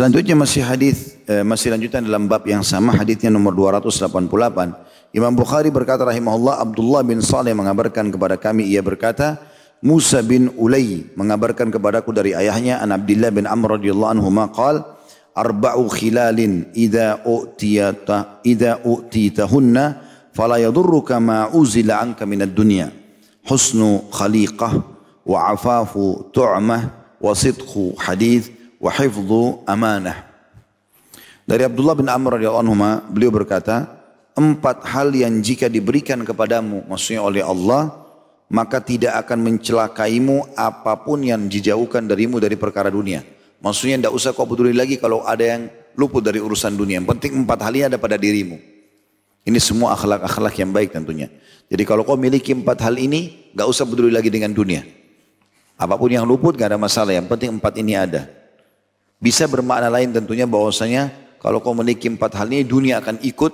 Selanjutnya masih hadis eh, masih lanjutan dalam bab yang sama hadisnya nomor 288. Imam Bukhari berkata rahimahullah Abdullah bin Saleh mengabarkan kepada kami ia berkata Musa bin Ulay mengabarkan kepadaku dari ayahnya an Abdullah bin Amr radhiyallahu anhu maqal arba'u khilalin idza u'tiyata idza u'titahunna fala yadurruka ma uzila anka minad dunya husnu khaliqah wa afafu tu'mah wa sidqu hadith wa hifdhu amanah. Dari Abdullah bin Amr radhiyallahu anhu beliau berkata, empat hal yang jika diberikan kepadamu, maksudnya oleh Allah, maka tidak akan mencelakaimu apa pun yang dijauhkan darimu dari perkara dunia. Maksudnya tidak usah kau peduli lagi kalau ada yang luput dari urusan dunia. Yang penting empat hal ini ada pada dirimu. Ini semua akhlak-akhlak yang baik tentunya. Jadi kalau kau miliki empat hal ini, gak usah peduli lagi dengan dunia. Apa pun yang luput gak ada masalah. Yang penting empat ini ada. Bisa bermakna lain tentunya bahwasanya kalau kau memiliki empat hal ini dunia akan ikut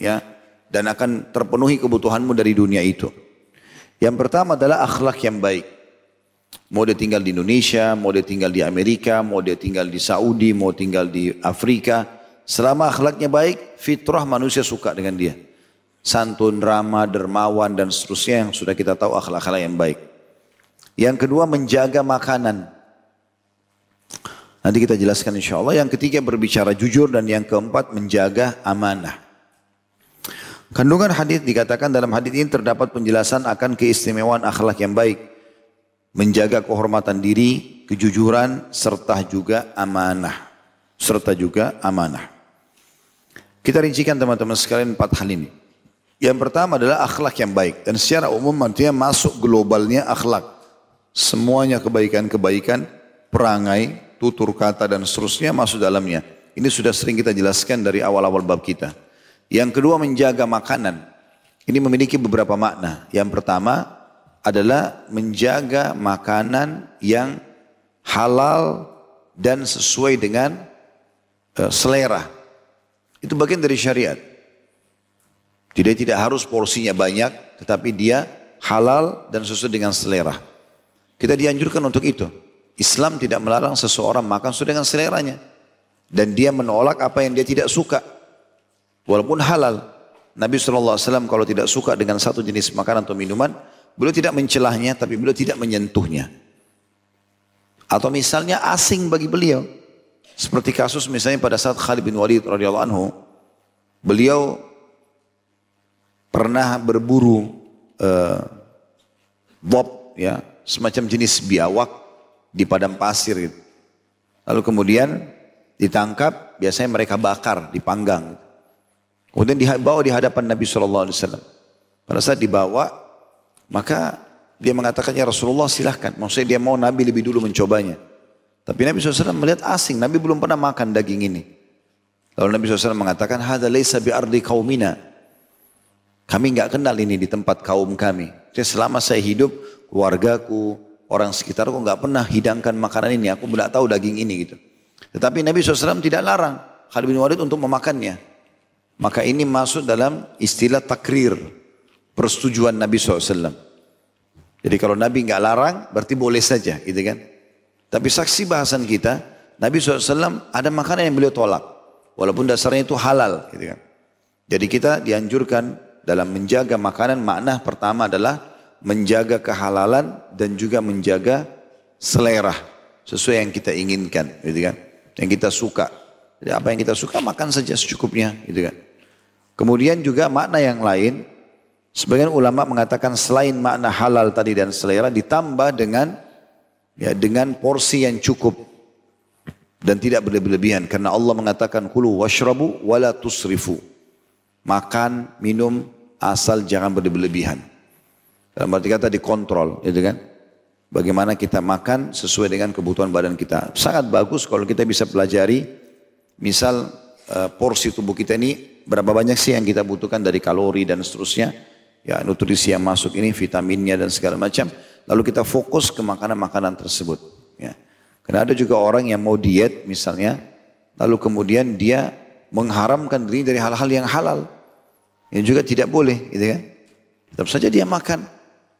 ya dan akan terpenuhi kebutuhanmu dari dunia itu. Yang pertama adalah akhlak yang baik. Mau dia tinggal di Indonesia, mau dia tinggal di Amerika, mau dia tinggal di Saudi, mau tinggal di Afrika. Selama akhlaknya baik, fitrah manusia suka dengan dia. Santun, ramah, dermawan, dan seterusnya yang sudah kita tahu akhlak-akhlak yang baik. Yang kedua menjaga makanan. Nanti kita jelaskan insya Allah. Yang ketiga berbicara jujur dan yang keempat menjaga amanah. Kandungan hadis dikatakan dalam hadis ini terdapat penjelasan akan keistimewaan akhlak yang baik, menjaga kehormatan diri, kejujuran serta juga amanah, serta juga amanah. Kita rincikan teman-teman sekalian empat hal ini. Yang pertama adalah akhlak yang baik dan secara umum artinya masuk globalnya akhlak. Semuanya kebaikan-kebaikan, perangai, tutur kata dan seterusnya masuk dalamnya. Ini sudah sering kita jelaskan dari awal-awal bab kita. Yang kedua menjaga makanan. Ini memiliki beberapa makna. Yang pertama adalah menjaga makanan yang halal dan sesuai dengan uh, selera. Itu bagian dari syariat. Jadi tidak harus porsinya banyak, tetapi dia halal dan sesuai dengan selera. Kita dianjurkan untuk itu. Islam tidak melarang seseorang makan sesuai dengan seleranya. Dan dia menolak apa yang dia tidak suka. Walaupun halal. Nabi SAW kalau tidak suka dengan satu jenis makanan atau minuman, beliau tidak mencelahnya, tapi beliau tidak menyentuhnya. Atau misalnya asing bagi beliau. Seperti kasus misalnya pada saat Khalid bin Walid radhiyallahu anhu, beliau pernah berburu uh, bob ya, semacam jenis biawak di padang pasir gitu. Lalu kemudian ditangkap, biasanya mereka bakar, dipanggang. Kemudian dibawa di hadapan Nabi SAW. Pada saat dibawa, maka dia mengatakan, ya Rasulullah silahkan. Maksudnya dia mau Nabi lebih dulu mencobanya. Tapi Nabi SAW melihat asing, Nabi belum pernah makan daging ini. Lalu Nabi SAW mengatakan, Hada laysa bi ardi kaumina. Kami nggak kenal ini di tempat kaum kami. Jadi selama saya hidup, keluargaku, orang sekitar kok nggak pernah hidangkan makanan ini, aku tidak tahu daging ini gitu. Tetapi Nabi SAW tidak larang Khalid bin Walid untuk memakannya. Maka ini masuk dalam istilah takrir, persetujuan Nabi SAW. Jadi kalau Nabi nggak larang, berarti boleh saja, gitu kan? Tapi saksi bahasan kita, Nabi SAW ada makanan yang beliau tolak, walaupun dasarnya itu halal, gitu kan? Jadi kita dianjurkan dalam menjaga makanan, makna pertama adalah menjaga kehalalan dan juga menjaga selera sesuai yang kita inginkan, gitu kan? Yang kita suka. Jadi apa yang kita suka makan saja secukupnya, gitu kan? Kemudian juga makna yang lain, sebagian ulama mengatakan selain makna halal tadi dan selera ditambah dengan ya dengan porsi yang cukup dan tidak berlebihan karena Allah mengatakan kulu washrabu wala tusrifu. Makan, minum asal jangan berlebihan. Dalam arti kata dikontrol, gitu kan? Bagaimana kita makan sesuai dengan kebutuhan badan kita. Sangat bagus kalau kita bisa pelajari, misal uh, porsi tubuh kita ini berapa banyak sih yang kita butuhkan dari kalori dan seterusnya. Ya nutrisi yang masuk ini, vitaminnya dan segala macam. Lalu kita fokus ke makanan-makanan tersebut. Ya. Karena ada juga orang yang mau diet misalnya, lalu kemudian dia mengharamkan diri dari hal-hal yang halal. Yang juga tidak boleh, gitu kan? Tetap saja dia makan.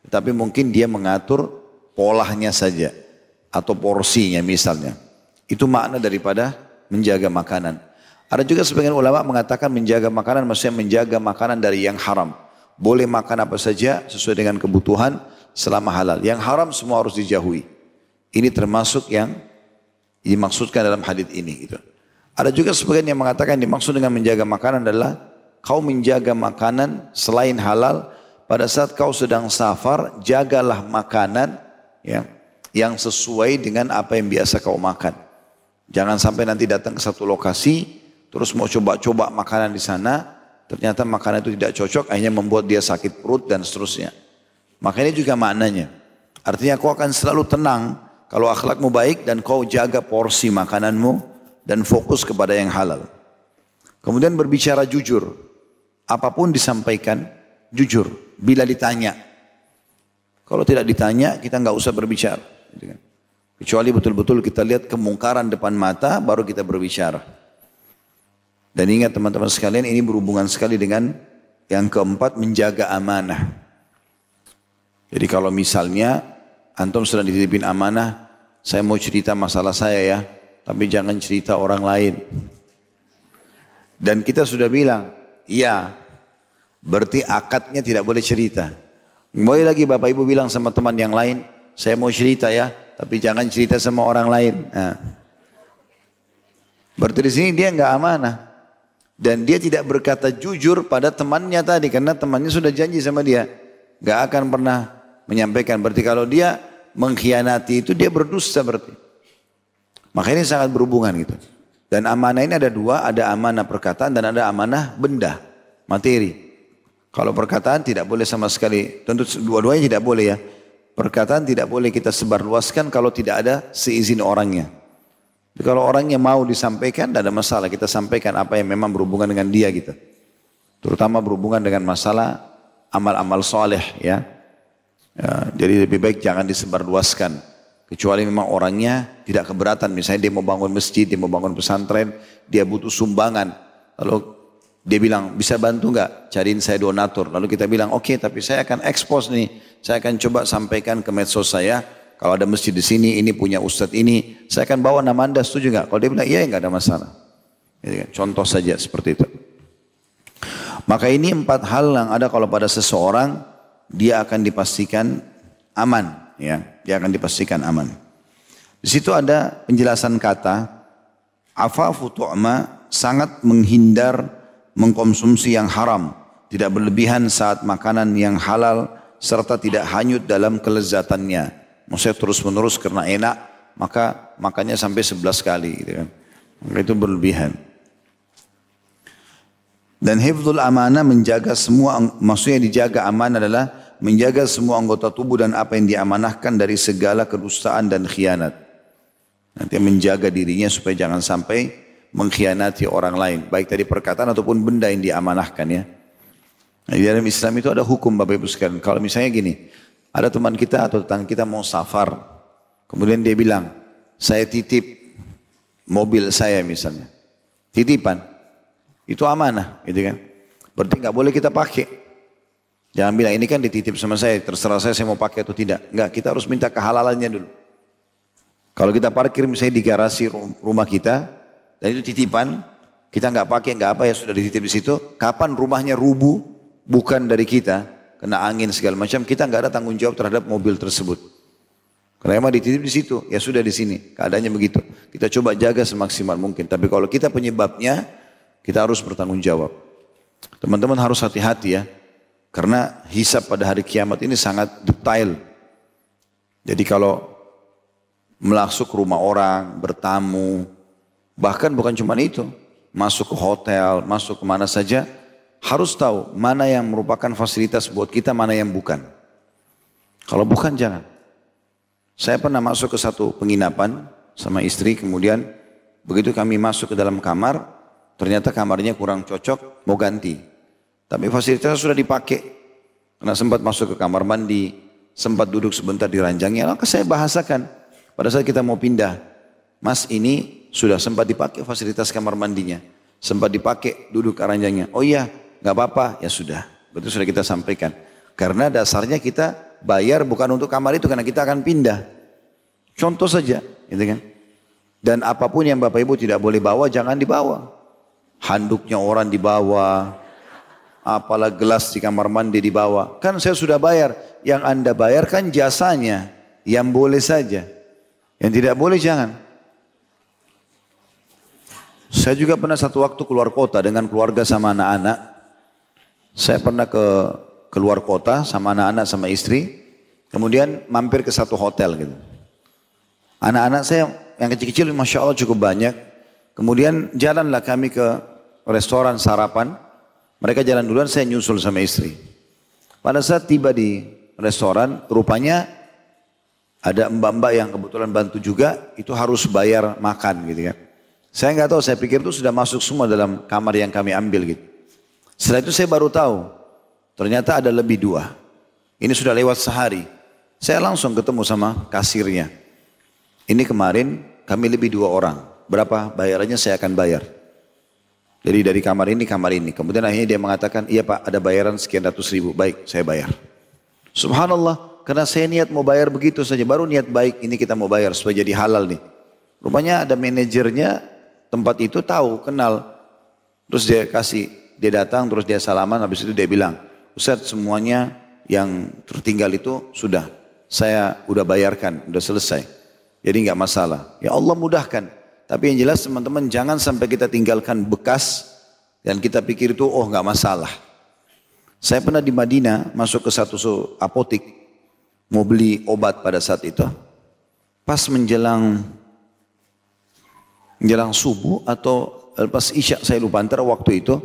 Tapi mungkin dia mengatur polanya saja atau porsinya misalnya. Itu makna daripada menjaga makanan. Ada juga sebagian ulama mengatakan menjaga makanan maksudnya menjaga makanan dari yang haram. Boleh makan apa saja sesuai dengan kebutuhan selama halal. Yang haram semua harus dijauhi. Ini termasuk yang dimaksudkan dalam hadis ini gitu. Ada juga sebagian yang mengatakan dimaksud dengan menjaga makanan adalah kau menjaga makanan selain halal pada saat kau sedang safar jagalah makanan ya yang sesuai dengan apa yang biasa kau makan. Jangan sampai nanti datang ke satu lokasi, terus mau coba-coba makanan di sana, ternyata makanan itu tidak cocok, akhirnya membuat dia sakit perut dan seterusnya. Maka ini juga maknanya. Artinya kau akan selalu tenang kalau akhlakmu baik dan kau jaga porsi makananmu dan fokus kepada yang halal. Kemudian berbicara jujur. Apa pun disampaikan, jujur. Bila ditanya. Kalau tidak ditanya, kita nggak usah berbicara. Gitu kan. Kecuali betul-betul kita lihat kemungkaran depan mata baru kita berbicara. Dan ingat teman-teman sekalian ini berhubungan sekali dengan yang keempat menjaga amanah. Jadi kalau misalnya antum sedang dititipin amanah, saya mau cerita masalah saya ya, tapi jangan cerita orang lain. Dan kita sudah bilang, iya, berarti akadnya tidak boleh cerita. Boleh lagi Bapak Ibu bilang sama teman yang lain, saya mau cerita ya, tapi jangan cerita sama orang lain. Nah. Berarti di sini dia nggak amanah. Dan dia tidak berkata jujur pada temannya tadi karena temannya sudah janji sama dia. Gak akan pernah menyampaikan. Berarti kalau dia mengkhianati itu dia berdusta berarti. Maka ini sangat berhubungan gitu. Dan amanah ini ada dua, ada amanah perkataan dan ada amanah benda, materi. Kalau perkataan tidak boleh sama sekali, tentu dua-duanya tidak boleh ya. Perkataan tidak boleh kita sebarluaskan kalau tidak ada seizin orangnya. Jadi kalau orangnya mau disampaikan, tidak ada masalah. Kita sampaikan apa yang memang berhubungan dengan dia gitu. Terutama berhubungan dengan masalah amal-amal soleh ya. ya. Jadi lebih baik jangan disebarluaskan. Kecuali memang orangnya tidak keberatan. Misalnya dia mau bangun masjid, dia mau bangun pesantren, dia butuh sumbangan. Lalu dia bilang, bisa bantu nggak cariin saya donatur? Lalu kita bilang, oke okay, tapi saya akan ekspos nih. Saya akan coba sampaikan ke medsos saya. Kalau ada masjid di sini, ini punya ustadz ini. Saya akan bawa nama anda, setuju nggak? Kalau dia bilang, iya nggak ada masalah. Kan, contoh saja seperti itu. Maka ini empat hal yang ada kalau pada seseorang, dia akan dipastikan aman. ya Dia akan dipastikan aman. Di situ ada penjelasan kata, afafu tu'ma sangat menghindar mengkonsumsi yang haram, tidak berlebihan saat makanan yang halal, serta tidak hanyut dalam kelezatannya. Maksudnya terus menerus karena enak, maka makannya sampai sebelas kali. Gitu kan. Maka itu berlebihan. Dan hifdzul amanah menjaga semua, maksudnya dijaga amanah adalah menjaga semua anggota tubuh dan apa yang diamanahkan dari segala kedustaan dan khianat. Nanti menjaga dirinya supaya jangan sampai mengkhianati orang lain. Baik tadi perkataan ataupun benda yang diamanahkan ya. Nah, di dalam Islam itu ada hukum Bapak Ibu sekalian. Kalau misalnya gini, ada teman kita atau tetangga kita mau safar. Kemudian dia bilang, saya titip mobil saya misalnya. Titipan. Itu amanah gitu kan. Berarti nggak boleh kita pakai. Jangan bilang ini kan dititip sama saya, terserah saya saya mau pakai atau tidak. Enggak, kita harus minta kehalalannya dulu. Kalau kita parkir misalnya di garasi rumah kita, dan itu titipan, kita nggak pakai, nggak apa ya sudah dititip di situ. Kapan rumahnya rubuh, bukan dari kita, kena angin segala macam, kita nggak ada tanggung jawab terhadap mobil tersebut. Karena emang dititip di situ, ya sudah di sini, keadaannya begitu. Kita coba jaga semaksimal mungkin. Tapi kalau kita penyebabnya, kita harus bertanggung jawab. Teman-teman harus hati-hati ya, karena hisap pada hari kiamat ini sangat detail. Jadi kalau melasuk rumah orang, bertamu, Bahkan bukan cuma itu, masuk ke hotel, masuk ke mana saja, harus tahu mana yang merupakan fasilitas buat kita, mana yang bukan. Kalau bukan jangan. Saya pernah masuk ke satu penginapan sama istri, kemudian begitu kami masuk ke dalam kamar, ternyata kamarnya kurang cocok, mau ganti. Tapi fasilitasnya sudah dipakai. Karena sempat masuk ke kamar mandi, sempat duduk sebentar di ranjangnya, maka saya bahasakan. Pada saat kita mau pindah, mas ini sudah sempat dipakai fasilitas kamar mandinya. Sempat dipakai duduk ranjangnya. Oh iya, nggak apa-apa. Ya sudah. Betul sudah kita sampaikan. Karena dasarnya kita bayar bukan untuk kamar itu karena kita akan pindah. Contoh saja, gitu kan? Dan apa pun yang Bapak Ibu tidak boleh bawa, jangan dibawa. Handuknya orang dibawa, apalah gelas di kamar mandi dibawa. Kan saya sudah bayar. Yang Anda bayar kan jasanya. Yang boleh saja. Yang tidak boleh jangan. Saya juga pernah satu waktu keluar kota dengan keluarga sama anak-anak. Saya pernah ke keluar kota sama anak-anak sama istri. Kemudian mampir ke satu hotel gitu. Anak-anak saya yang kecil-kecil Masya Allah cukup banyak. Kemudian jalanlah kami ke restoran sarapan. Mereka jalan duluan, saya nyusul sama istri. Pada saat tiba di restoran, rupanya ada mbak-mbak yang kebetulan bantu juga, itu harus bayar makan gitu kan. Saya nggak tahu, saya pikir itu sudah masuk semua dalam kamar yang kami ambil gitu. Setelah itu saya baru tahu, ternyata ada lebih dua. Ini sudah lewat sehari. Saya langsung ketemu sama kasirnya. Ini kemarin kami lebih dua orang. Berapa bayarannya saya akan bayar. Jadi dari kamar ini, kamar ini. Kemudian akhirnya dia mengatakan, iya pak ada bayaran sekian ratus ribu. Baik, saya bayar. Subhanallah, karena saya niat mau bayar begitu saja. Baru niat baik, ini kita mau bayar supaya jadi halal nih. Rupanya ada manajernya, tempat itu tahu, kenal. Terus dia kasih, dia datang terus dia salaman, habis itu dia bilang, Ustaz semuanya yang tertinggal itu sudah, saya udah bayarkan, udah selesai. Jadi nggak masalah. Ya Allah mudahkan. Tapi yang jelas teman-teman jangan sampai kita tinggalkan bekas dan kita pikir itu oh nggak masalah. Saya pernah di Madinah masuk ke satu apotik mau beli obat pada saat itu. Pas menjelang menjelang subuh atau lepas isya saya lupa antara waktu itu.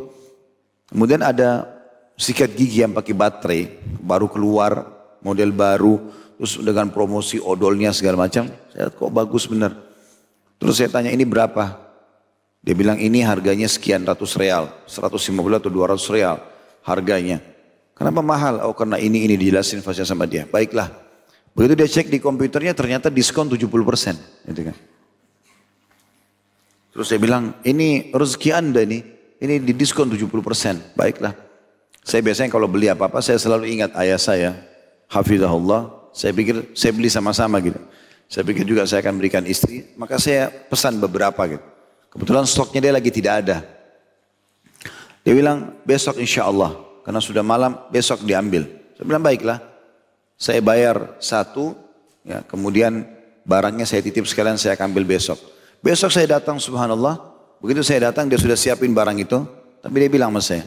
Kemudian ada sikat gigi yang pakai baterai baru keluar model baru terus dengan promosi odolnya segala macam. Saya kok bagus benar. Terus saya tanya ini berapa? Dia bilang ini harganya sekian ratus real, 150 atau 200 real harganya. Kenapa mahal? Oh karena ini ini dijelasin fasilitas sama dia. Baiklah. Begitu dia cek di komputernya ternyata diskon 70 persen. Gitu kan. Terus saya bilang, ini rezeki anda nih, ini di diskon 70%. Baiklah. Saya biasanya kalau beli apa-apa, saya selalu ingat ayah saya, Hafizahullah, saya pikir saya beli sama-sama gitu. Saya pikir juga saya akan berikan istri, maka saya pesan beberapa gitu. Kebetulan stoknya dia lagi tidak ada. Dia bilang, besok insya Allah, karena sudah malam, besok diambil. Saya bilang, baiklah. Saya bayar satu, ya, kemudian barangnya saya titip sekalian, saya akan ambil besok. Besok saya datang subhanallah, begitu saya datang dia sudah siapin barang itu, tapi dia bilang sama saya,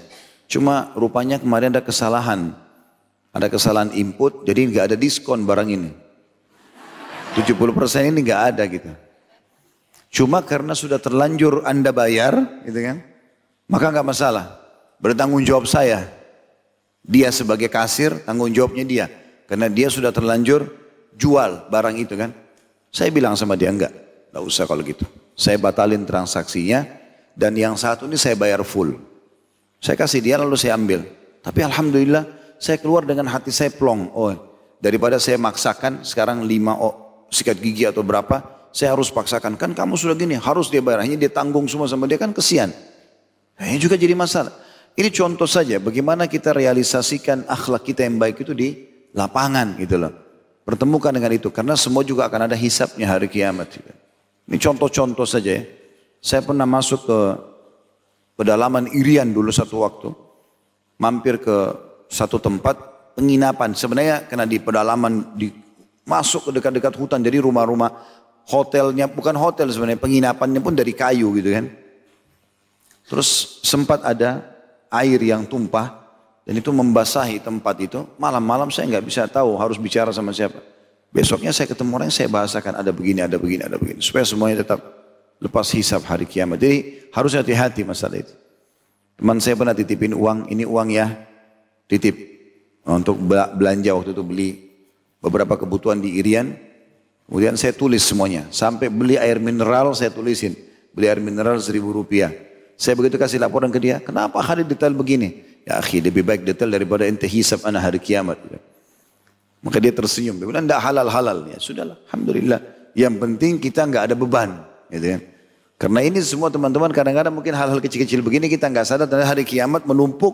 cuma rupanya kemarin ada kesalahan, ada kesalahan input, jadi nggak ada diskon barang ini. 70% ini nggak ada gitu. Cuma karena sudah terlanjur Anda bayar, gitu kan, maka nggak masalah. Bertanggung jawab saya. Dia sebagai kasir, tanggung jawabnya dia. Karena dia sudah terlanjur jual barang itu kan. Saya bilang sama dia, enggak. Tidak usah kalau gitu. Saya batalin transaksinya dan yang satu ini saya bayar full. Saya kasih dia lalu saya ambil. Tapi Alhamdulillah saya keluar dengan hati saya plong. Oh daripada saya maksakan sekarang lima oh, sikat gigi atau berapa. Saya harus paksakan. Kan kamu sudah gini harus dia bayar. Hanya dia tanggung semua sama dia kan kesian. Nah, ini juga jadi masalah. Ini contoh saja bagaimana kita realisasikan akhlak kita yang baik itu di lapangan gitu loh. Pertemukan dengan itu karena semua juga akan ada hisapnya hari kiamat. Juga. Ini contoh-contoh saja ya. Saya pernah masuk ke pedalaman Irian dulu satu waktu. Mampir ke satu tempat penginapan. Sebenarnya karena di pedalaman di, masuk ke dekat-dekat hutan. Jadi rumah-rumah hotelnya bukan hotel sebenarnya. Penginapannya pun dari kayu gitu kan. Terus sempat ada air yang tumpah. Dan itu membasahi tempat itu. Malam-malam saya nggak bisa tahu harus bicara sama siapa. Besoknya saya ketemu orang, saya bahasakan ada begini, ada begini, ada begini. Supaya semuanya tetap lepas hisap hari kiamat. Jadi harus hati-hati masalah itu. Teman saya pernah titipin uang, ini uang ya, titip. Untuk belanja waktu itu beli beberapa kebutuhan di Irian. Kemudian saya tulis semuanya. Sampai beli air mineral saya tulisin. Beli air mineral seribu rupiah. Saya begitu kasih laporan ke dia, kenapa hari detail begini? Ya akhi, lebih baik detail daripada ente hisap anak hari kiamat. Maka dia tersenyum. Dia bilang, tidak halal-halal. Ya sudahlah, Alhamdulillah. Yang penting kita nggak ada beban. Gitu kan. Karena ini semua teman-teman kadang-kadang mungkin hal-hal kecil-kecil begini kita nggak sadar dan hari kiamat menumpuk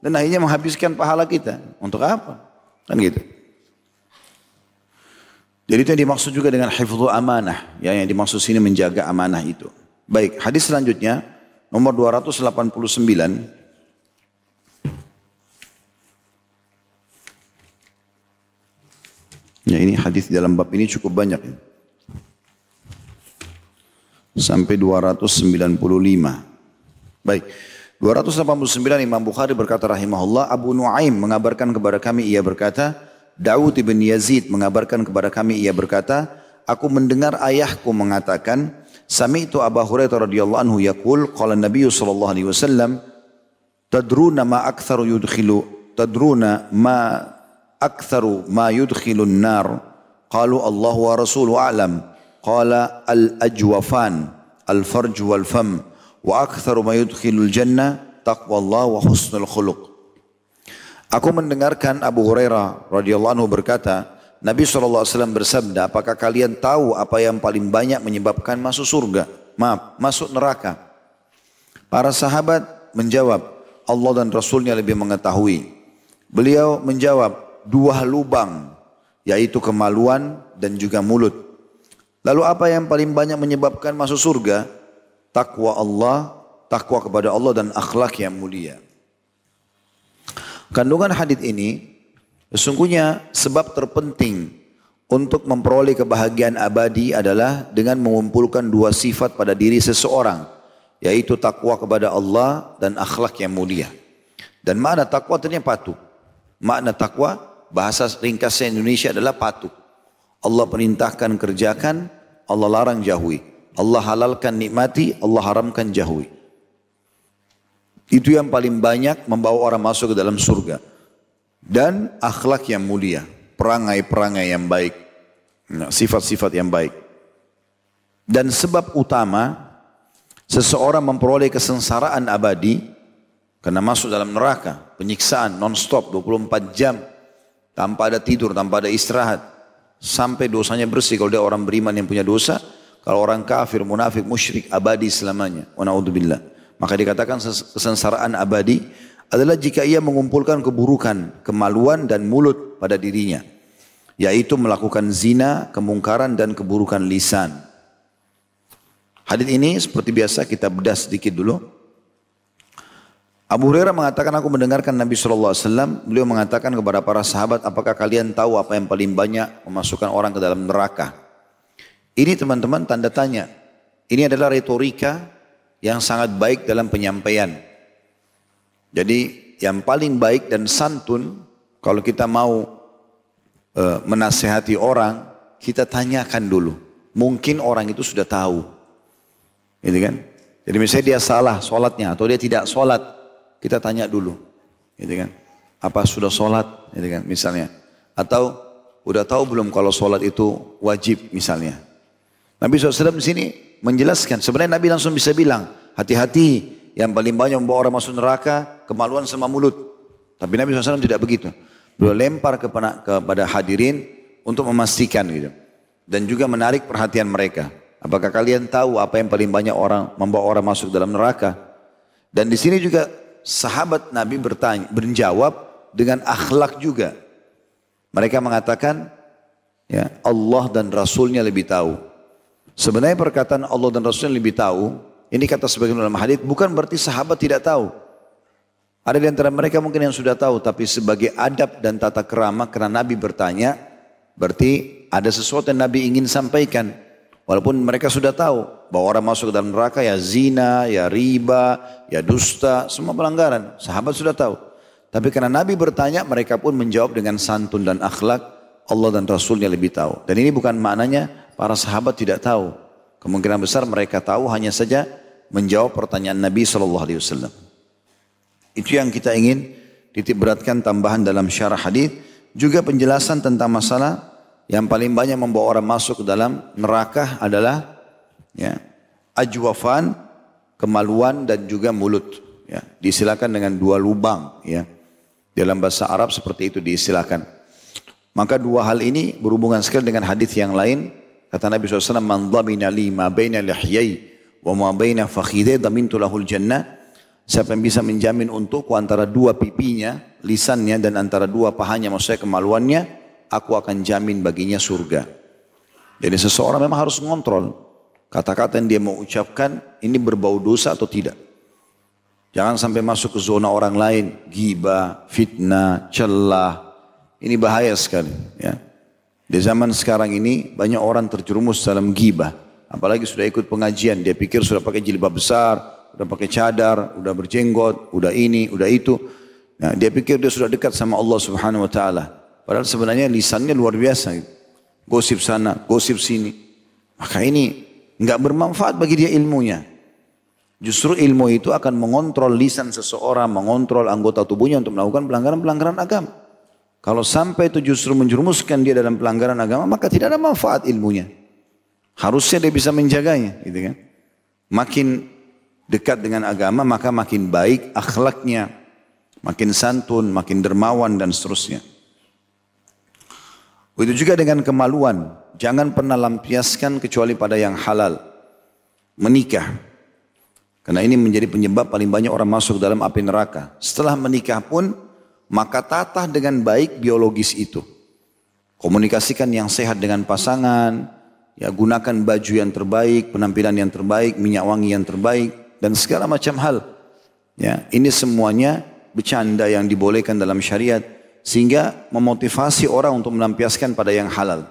dan akhirnya menghabiskan pahala kita. Untuk apa? Kan gitu. Jadi itu yang dimaksud juga dengan hifdhu amanah. Ya, yang dimaksud sini menjaga amanah itu. Baik, hadis selanjutnya nomor 289. Ini hadis dalam bab ini cukup banyak. Sampai 295. Baik. 289 Imam Bukhari berkata rahimahullah Abu Nuaim mengabarkan kepada kami ia berkata Daud ibn Yazid mengabarkan kepada kami ia berkata, aku mendengar ayahku mengatakan, Sami itu Abu Hurairah radhiyallahu anhu yaqul qala Nabi sallallahu alaihi wasallam tadruna ma aktsaru yudkhilu tadruna ma aktsaru ma yudkhilu an-nar qalu Allah wa rasuluhu a'lam qala al-ajwafan al-farj wal fam wa aktsaru ma yudkhilu al-jannah taqwa Allah wa husnul khuluq Aku mendengarkan Abu Hurairah radhiyallahu anhu berkata, Nabi SAW bersabda, apakah kalian tahu apa yang paling banyak menyebabkan masuk surga? Maaf, masuk neraka. Para sahabat menjawab, Allah dan Rasulnya lebih mengetahui. Beliau menjawab, dua lubang, yaitu kemaluan dan juga mulut. Lalu apa yang paling banyak menyebabkan masuk surga? Takwa Allah, takwa kepada Allah dan akhlak yang mulia. Kandungan hadis ini sesungguhnya sebab terpenting untuk memperoleh kebahagiaan abadi adalah dengan mengumpulkan dua sifat pada diri seseorang yaitu takwa kepada Allah dan akhlak yang mulia. Dan makna takwa ternyata patuh. Makna takwa bahasa ringkasnya Indonesia adalah patuh. Allah perintahkan kerjakan, Allah larang jauhi. Allah halalkan nikmati, Allah haramkan jauhi. Itu yang paling banyak membawa orang masuk ke dalam surga. Dan akhlak yang mulia. Perangai-perangai yang baik. Nah, sifat-sifat yang baik. Dan sebab utama seseorang memperoleh kesengsaraan abadi karena masuk dalam neraka, penyiksaan non-stop 24 jam tanpa ada tidur, tanpa ada istirahat sampai dosanya bersih kalau dia orang beriman yang punya dosa, kalau orang kafir, munafik, musyrik abadi selamanya. Wa naudzubillah. Maka dikatakan kesengsaraan abadi adalah jika ia mengumpulkan keburukan, kemaluan dan mulut pada dirinya. Yaitu melakukan zina, kemungkaran dan keburukan lisan. Hadis ini seperti biasa kita bedah sedikit dulu. Abu Hurairah mengatakan aku mendengarkan Nabi SAW, beliau mengatakan kepada para sahabat, apakah kalian tahu apa yang paling banyak memasukkan orang ke dalam neraka? Ini teman-teman tanda tanya. Ini adalah retorika yang sangat baik dalam penyampaian. Jadi yang paling baik dan santun kalau kita mau e, menasehati orang, kita tanyakan dulu. Mungkin orang itu sudah tahu. Gitu kan? Jadi misalnya dia salah sholatnya atau dia tidak sholat, kita tanya dulu. Gitu kan? Apa sudah sholat? Gitu kan? Misalnya. Atau udah tahu belum kalau sholat itu wajib misalnya. Nabi SAW di sini menjelaskan. Sebenarnya Nabi langsung bisa bilang, hati-hati yang paling banyak membawa orang masuk neraka, kemaluan sama mulut. Tapi Nabi SAW tidak begitu. Beliau lempar kepada, kepada hadirin untuk memastikan gitu. Dan juga menarik perhatian mereka. Apakah kalian tahu apa yang paling banyak orang membawa orang masuk dalam neraka? Dan di sini juga sahabat Nabi bertanya, menjawab dengan akhlak juga. Mereka mengatakan, ya Allah dan Rasulnya lebih tahu. Sebenarnya perkataan Allah dan Rasulnya lebih tahu, ini kata sebagian dalam hadis bukan berarti sahabat tidak tahu. Ada di antara mereka mungkin yang sudah tahu, tapi sebagai adab dan tata kerama karena Nabi bertanya, berarti ada sesuatu yang Nabi ingin sampaikan. Walaupun mereka sudah tahu bahwa orang masuk ke dalam neraka ya zina, ya riba, ya dusta, semua pelanggaran. Sahabat sudah tahu. Tapi karena Nabi bertanya, mereka pun menjawab dengan santun dan akhlak. Allah dan Rasulnya lebih tahu. Dan ini bukan maknanya Para sahabat tidak tahu. Kemungkinan besar mereka tahu hanya saja menjawab pertanyaan Nabi Wasallam. Itu yang kita ingin titip beratkan tambahan dalam syarah hadis juga penjelasan tentang masalah yang paling banyak membawa orang masuk ke dalam neraka adalah ya, ajwafan, kemaluan dan juga mulut. Ya, disilakan dengan dua lubang. Ya, dalam bahasa Arab seperti itu disilakan. Maka dua hal ini berhubungan sekali dengan hadis yang lain Kata Nabi SAW, Man dhamina li ma baina lihyai wa ma baina fakhidai dhamintu lahul jannah. Siapa yang bisa menjamin untukku antara dua pipinya, lisannya dan antara dua pahanya, maksudnya kemaluannya, aku akan jamin baginya surga. Jadi seseorang memang harus mengontrol kata-kata yang dia mau ucapkan ini berbau dosa atau tidak. Jangan sampai masuk ke zona orang lain, giba, fitnah, celah. Ini bahaya sekali. Ya. Di zaman sekarang ini banyak orang terjerumus dalam gibah. Apalagi sudah ikut pengajian, dia pikir sudah pakai jilbab besar, udah pakai cadar, udah berjenggot, udah ini, udah itu. Nah, dia pikir dia sudah dekat sama Allah Subhanahu wa taala. Padahal sebenarnya lisannya luar biasa. Gosip sana, gosip sini. Maka ini nggak bermanfaat bagi dia ilmunya. Justru ilmu itu akan mengontrol lisan seseorang, mengontrol anggota tubuhnya untuk melakukan pelanggaran-pelanggaran agama. Kalau sampai itu justru menjerumuskan dia dalam pelanggaran agama, maka tidak ada manfaat ilmunya. Harusnya dia bisa menjaganya, gitu kan? Makin dekat dengan agama maka makin baik akhlaknya, makin santun, makin dermawan dan seterusnya. Begitu juga dengan kemaluan, jangan pernah lampiaskan kecuali pada yang halal. Menikah. Karena ini menjadi penyebab paling banyak orang masuk dalam api neraka. Setelah menikah pun, maka tata dengan baik biologis itu. Komunikasikan yang sehat dengan pasangan, Ya gunakan baju yang terbaik, penampilan yang terbaik, minyak wangi yang terbaik dan segala macam hal. Ya, ini semuanya bercanda yang dibolehkan dalam syariat sehingga memotivasi orang untuk melampiaskan pada yang halal.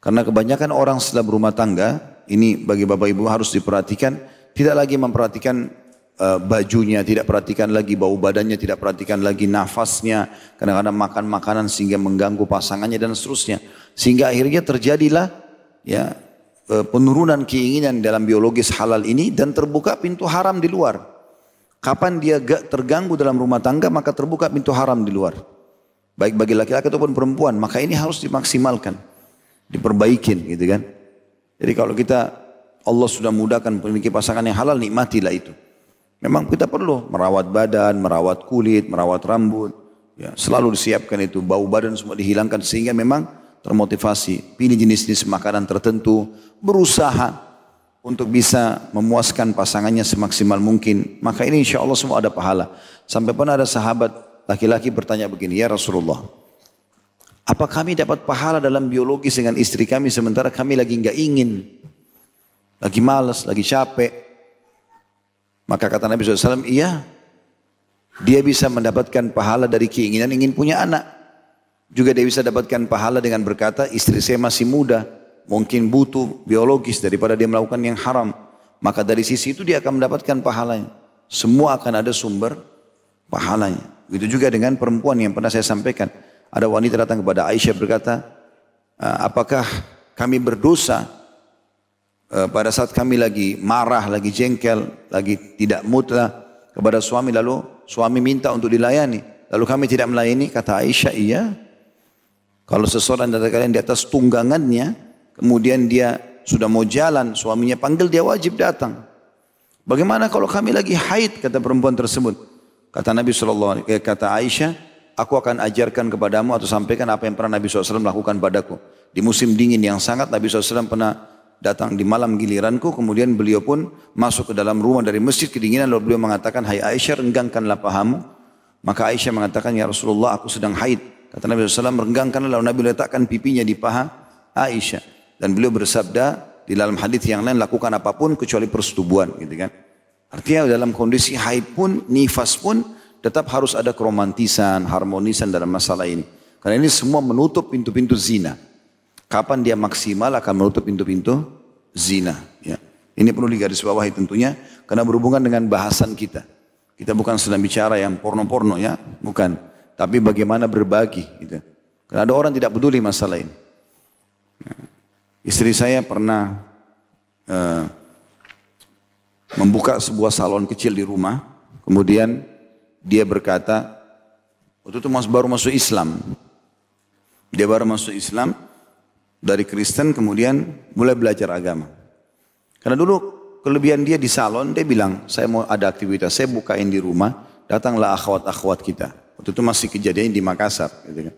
Karena kebanyakan orang setelah berumah tangga, ini bagi bapak ibu harus diperhatikan, tidak lagi memperhatikan uh, bajunya, tidak perhatikan lagi bau badannya, tidak perhatikan lagi nafasnya, kadang-kadang makan makanan sehingga mengganggu pasangannya dan seterusnya. Sehingga akhirnya terjadilah ya e, penurunan keinginan dalam biologis halal ini dan terbuka pintu haram di luar. Kapan dia gak terganggu dalam rumah tangga maka terbuka pintu haram di luar. Baik bagi laki-laki ataupun perempuan, maka ini harus dimaksimalkan, diperbaikin gitu kan. Jadi kalau kita Allah sudah mudahkan memiliki pasangan yang halal, nikmatilah itu. Memang kita perlu merawat badan, merawat kulit, merawat rambut. Ya, selalu disiapkan itu, bau badan semua dihilangkan sehingga memang termotivasi, pilih jenis-jenis makanan tertentu, berusaha untuk bisa memuaskan pasangannya semaksimal mungkin. Maka ini insya Allah semua ada pahala. Sampai pernah ada sahabat laki-laki bertanya begini, Ya Rasulullah, apa kami dapat pahala dalam biologis dengan istri kami sementara kami lagi nggak ingin, lagi malas, lagi capek. Maka kata Nabi SAW, iya, dia bisa mendapatkan pahala dari keinginan ingin punya anak. Juga dia bisa dapatkan pahala dengan berkata, istri saya masih muda, mungkin butuh biologis daripada dia melakukan yang haram. Maka dari sisi itu dia akan mendapatkan pahalanya. Semua akan ada sumber pahalanya. Begitu juga dengan perempuan yang pernah saya sampaikan. Ada wanita datang kepada Aisyah berkata, ah, apakah kami berdosa eh, pada saat kami lagi marah, lagi jengkel, lagi tidak mutlak kepada suami lalu suami minta untuk dilayani. Lalu kami tidak melayani, kata Aisyah, iya. Kalau seseorang dari kalian di atas tunggangannya, kemudian dia sudah mau jalan, suaminya panggil dia wajib datang. Bagaimana kalau kami lagi haid kata perempuan tersebut? Kata Nabi SAW, eh, kata Aisyah, aku akan ajarkan kepadamu atau sampaikan apa yang pernah Nabi SAW lakukan padaku. Di musim dingin yang sangat Nabi SAW pernah datang di malam giliranku, kemudian beliau pun masuk ke dalam rumah dari masjid kedinginan, lalu beliau mengatakan, Hai Aisyah, renggangkanlah pahamu. Maka Aisyah mengatakan, Ya Rasulullah, aku sedang haid. Kata Nabi SAW, merenggangkan lalu Nabi letakkan pipinya di paha Aisyah. Dan beliau bersabda di dalam hadis yang lain, lakukan apa pun kecuali persetubuhan. Gitu kan. Artinya dalam kondisi haid pun, nifas pun, tetap harus ada keromantisan, harmonisan dalam masalah ini. Karena ini semua menutup pintu-pintu zina. Kapan dia maksimal akan menutup pintu-pintu zina. Ya. Ini perlu digarisbawahi tentunya, karena berhubungan dengan bahasan kita. Kita bukan sedang bicara yang porno-porno ya, bukan. Tapi bagaimana berbagi gitu. Karena ada orang tidak peduli masalah ini. Istri saya pernah uh, membuka sebuah salon kecil di rumah. Kemudian dia berkata, waktu itu mas baru masuk Islam. Dia baru masuk Islam dari Kristen kemudian mulai belajar agama. Karena dulu kelebihan dia di salon, dia bilang, saya mau ada aktivitas, saya bukain di rumah, datanglah akhwat-akhwat kita. Waktu itu masih kejadian di Makassar. Gitu kan.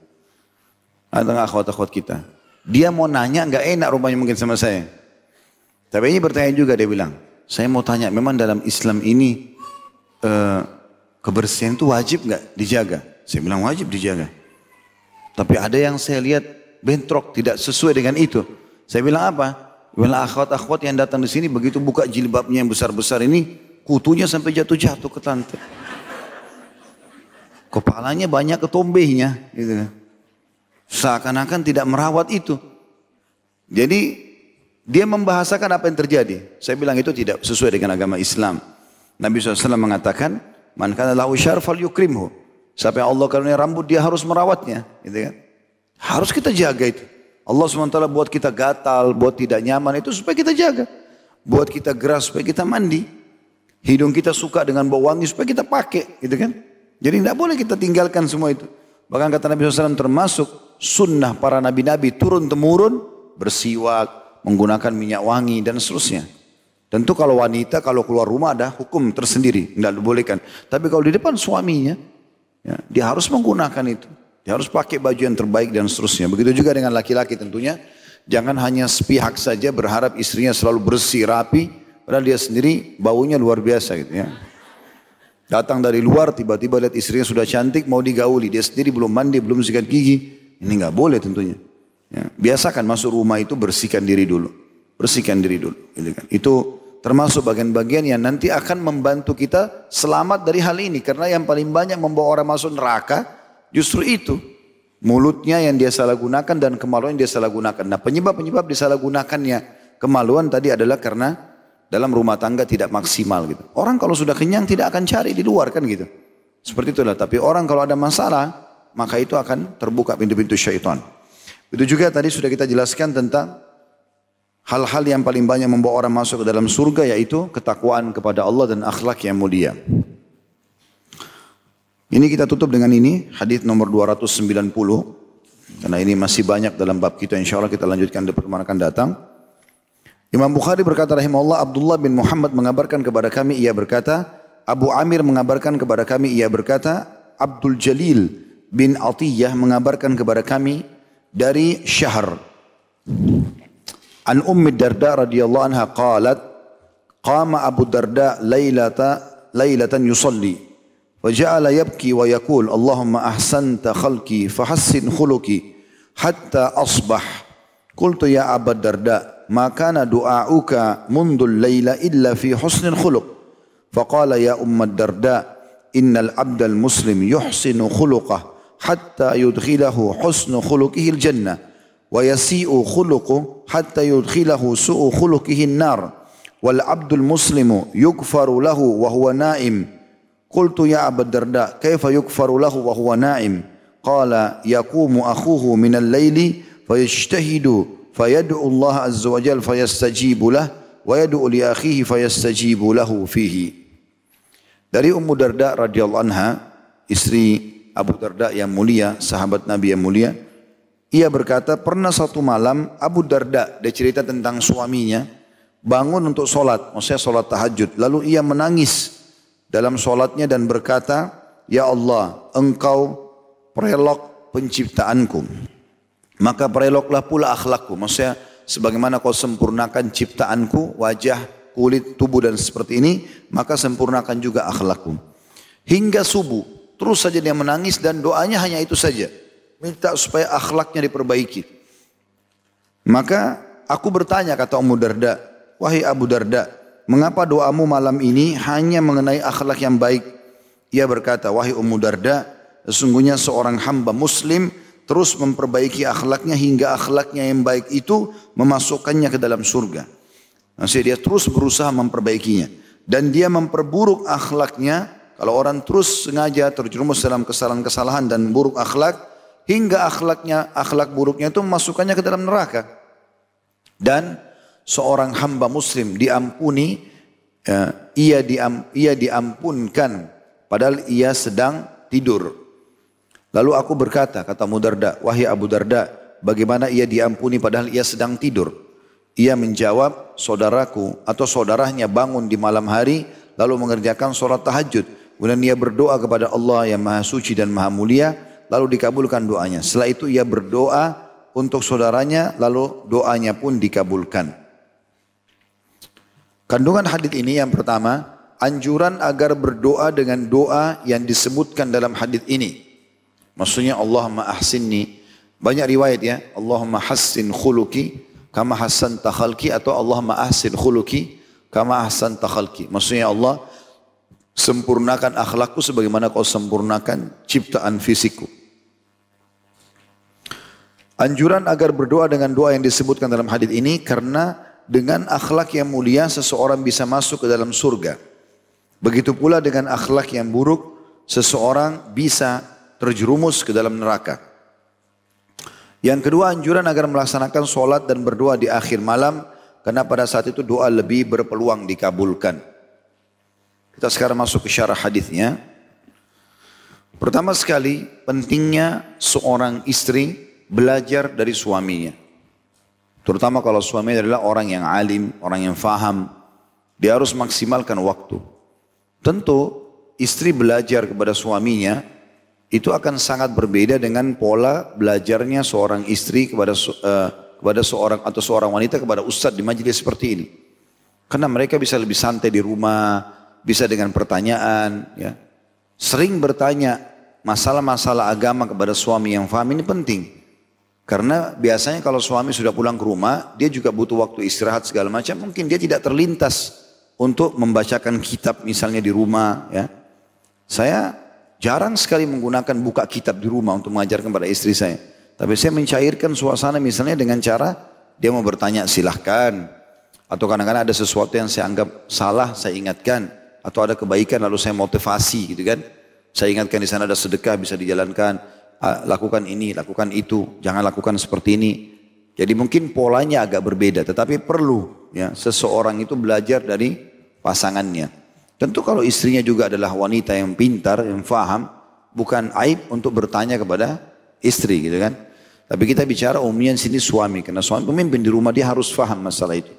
Ada akhwat-akhwat kita. Dia mau nanya nggak enak rumahnya mungkin sama saya. Tapi ini bertanya juga dia bilang, saya mau tanya memang dalam Islam ini eh, kebersihan itu wajib nggak dijaga? Saya bilang wajib dijaga. Tapi ada yang saya lihat bentrok tidak sesuai dengan itu. Saya bilang apa? Bilang akhwat-akhwat yang datang di sini begitu buka jilbabnya yang besar-besar ini, kutunya sampai jatuh-jatuh ke lantai. Kepalanya banyak ketombehnya, gitu kan. Seakan-akan tidak merawat itu. Jadi dia membahasakan apa yang terjadi. Saya bilang itu tidak sesuai dengan agama Islam. Nabi SAW mengatakan, Man kana lahu syarfal yukrimhu. Siapa yang Allah karunia rambut dia harus merawatnya. Gitu kan. Harus kita jaga itu. Allah SWT buat kita gatal, buat tidak nyaman itu supaya kita jaga. Buat kita geras supaya kita mandi. Hidung kita suka dengan bau wangi supaya kita pakai. Gitu kan. Jadi tidak boleh kita tinggalkan semua itu. Bahkan kata Nabi SAW termasuk sunnah para nabi-nabi turun temurun bersiwak, menggunakan minyak wangi dan seterusnya. Tentu kalau wanita kalau keluar rumah ada hukum tersendiri, tidak dibolehkan. Tapi kalau di depan suaminya, ya, dia harus menggunakan itu. Dia harus pakai baju yang terbaik dan seterusnya. Begitu juga dengan laki-laki tentunya. Jangan hanya sepihak saja berharap istrinya selalu bersih, rapi. Padahal dia sendiri baunya luar biasa gitu ya. Datang dari luar tiba-tiba lihat istrinya sudah cantik mau digauli. Dia sendiri belum mandi, belum sikat gigi. Ini nggak boleh tentunya. Ya, biasakan masuk rumah itu bersihkan diri dulu. Bersihkan diri dulu. Gitu kan. Itu termasuk bagian-bagian yang nanti akan membantu kita selamat dari hal ini. Karena yang paling banyak membawa orang masuk neraka justru itu. Mulutnya yang dia salah gunakan dan kemaluan yang dia salah gunakan. Nah penyebab-penyebab disalahgunakannya kemaluan tadi adalah karena dalam rumah tangga tidak maksimal gitu. Orang kalau sudah kenyang tidak akan cari di luar kan gitu. Seperti itulah. Tapi orang kalau ada masalah maka itu akan terbuka pintu-pintu syaitan. Itu juga tadi sudah kita jelaskan tentang hal-hal yang paling banyak membawa orang masuk ke dalam surga yaitu ketakwaan kepada Allah dan akhlak yang mulia. Ini kita tutup dengan ini hadis nomor 290 karena ini masih banyak dalam bab kita insya Allah kita lanjutkan di pertemuan akan datang. Imam Bukhari berkata rahimahullah Abdullah bin Muhammad mengabarkan kepada kami ia berkata Abu Amir mengabarkan kepada kami ia berkata Abdul Jalil bin Atiyah mengabarkan kepada kami dari Syahr An Ummi Darda radhiyallahu anha qalat qama Abu Darda lailata lailatan yusalli وجعل يبكي ويقول اللهم أحسنت خلقي فحسن خلقي حتى أصبح. قلت يا أبا الدرداء ما كان دعاؤك منذ الليلة إلا في حسن الخلق. فقال يا أم الدرداء إن العبد المسلم يحسن خلقه حتى يدخله حسن خلقه الجنة ويسيء خلقه حتى يدخله سوء خلقه النار. والعبد المسلم يكفر له وهو نائم. قلت يا أبا الدرداء كيف يكفر له وهو نائم؟ قال يقوم أخوه من الليل فيجتهد wa jal fayastajibu lah wa yad'u li akhihi fayastajibu lahu fihi. Dari Ummu Darda radhiyallahu anha, istri Abu Darda yang mulia, sahabat Nabi yang mulia, ia berkata, pernah satu malam Abu Darda, dia cerita tentang suaminya, bangun untuk sholat, maksudnya sholat tahajud. Lalu ia menangis dalam sholatnya dan berkata, Ya Allah, engkau perelok penciptaanku. Maka pereloklah pula akhlakku. Maksudnya sebagaimana kau sempurnakan ciptaanku, wajah, kulit, tubuh dan seperti ini, maka sempurnakan juga akhlakku. Hingga subuh, terus saja dia menangis dan doanya hanya itu saja. Minta supaya akhlaknya diperbaiki. Maka aku bertanya kata Ummu Darda, wahai Abu Darda, mengapa doamu malam ini hanya mengenai akhlak yang baik? Ia berkata, wahai Ummu Darda, sesungguhnya seorang hamba muslim terus memperbaiki akhlaknya hingga akhlaknya yang baik itu memasukkannya ke dalam surga. Maksudnya dia terus berusaha memperbaikinya. Dan dia memperburuk akhlaknya kalau orang terus sengaja terjerumus dalam kesalahan-kesalahan dan buruk akhlak hingga akhlaknya akhlak buruknya itu memasukkannya ke dalam neraka. Dan seorang hamba muslim diampuni ya, ia diam, ia diampunkan padahal ia sedang tidur. Lalu aku berkata, kata Mudarda, wahai Abu Darda, bagaimana ia diampuni padahal ia sedang tidur? Ia menjawab, saudaraku atau saudaranya bangun di malam hari lalu mengerjakan sholat tahajud. Kemudian ia berdoa kepada Allah yang maha suci dan maha mulia lalu dikabulkan doanya. Setelah itu ia berdoa untuk saudaranya lalu doanya pun dikabulkan. Kandungan hadis ini yang pertama, anjuran agar berdoa dengan doa yang disebutkan dalam hadis ini. Maksudnya Allahumma ahsinni. Banyak riwayat ya. Allahumma hassin khuluki. kama hasan takhalki atau Allah ma'ahsin khuluki kama ahsan takhalki. Maksudnya Allah sempurnakan akhlakku sebagaimana kau sempurnakan ciptaan fisikku. Anjuran agar berdoa dengan doa yang disebutkan dalam hadis ini karena dengan akhlak yang mulia seseorang bisa masuk ke dalam surga. Begitu pula dengan akhlak yang buruk seseorang bisa terjerumus ke dalam neraka. Yang kedua anjuran agar melaksanakan sholat dan berdoa di akhir malam karena pada saat itu doa lebih berpeluang dikabulkan. Kita sekarang masuk ke syarah hadisnya. Pertama sekali pentingnya seorang istri belajar dari suaminya. Terutama kalau suami adalah orang yang alim, orang yang faham. Dia harus maksimalkan waktu. Tentu istri belajar kepada suaminya itu akan sangat berbeda dengan pola belajarnya seorang istri kepada uh, kepada seorang atau seorang wanita kepada ustadz di majelis seperti ini. Karena mereka bisa lebih santai di rumah, bisa dengan pertanyaan, ya. Sering bertanya masalah-masalah agama kepada suami yang faham ini penting. Karena biasanya kalau suami sudah pulang ke rumah, dia juga butuh waktu istirahat segala macam. Mungkin dia tidak terlintas untuk membacakan kitab misalnya di rumah. Ya. Saya Jarang sekali menggunakan buka kitab di rumah untuk mengajarkan pada istri saya. Tapi saya mencairkan suasana misalnya dengan cara dia mau bertanya silahkan. Atau kadang-kadang ada sesuatu yang saya anggap salah saya ingatkan. Atau ada kebaikan lalu saya motivasi gitu kan. Saya ingatkan di sana ada sedekah bisa dijalankan. Lakukan ini, lakukan itu. Jangan lakukan seperti ini. Jadi mungkin polanya agak berbeda. Tetapi perlu ya seseorang itu belajar dari pasangannya. Tentu kalau istrinya juga adalah wanita yang pintar, yang faham, bukan aib untuk bertanya kepada istri gitu kan. Tapi kita bicara umumnya sini suami, karena suami pemimpin di rumah dia harus faham masalah itu.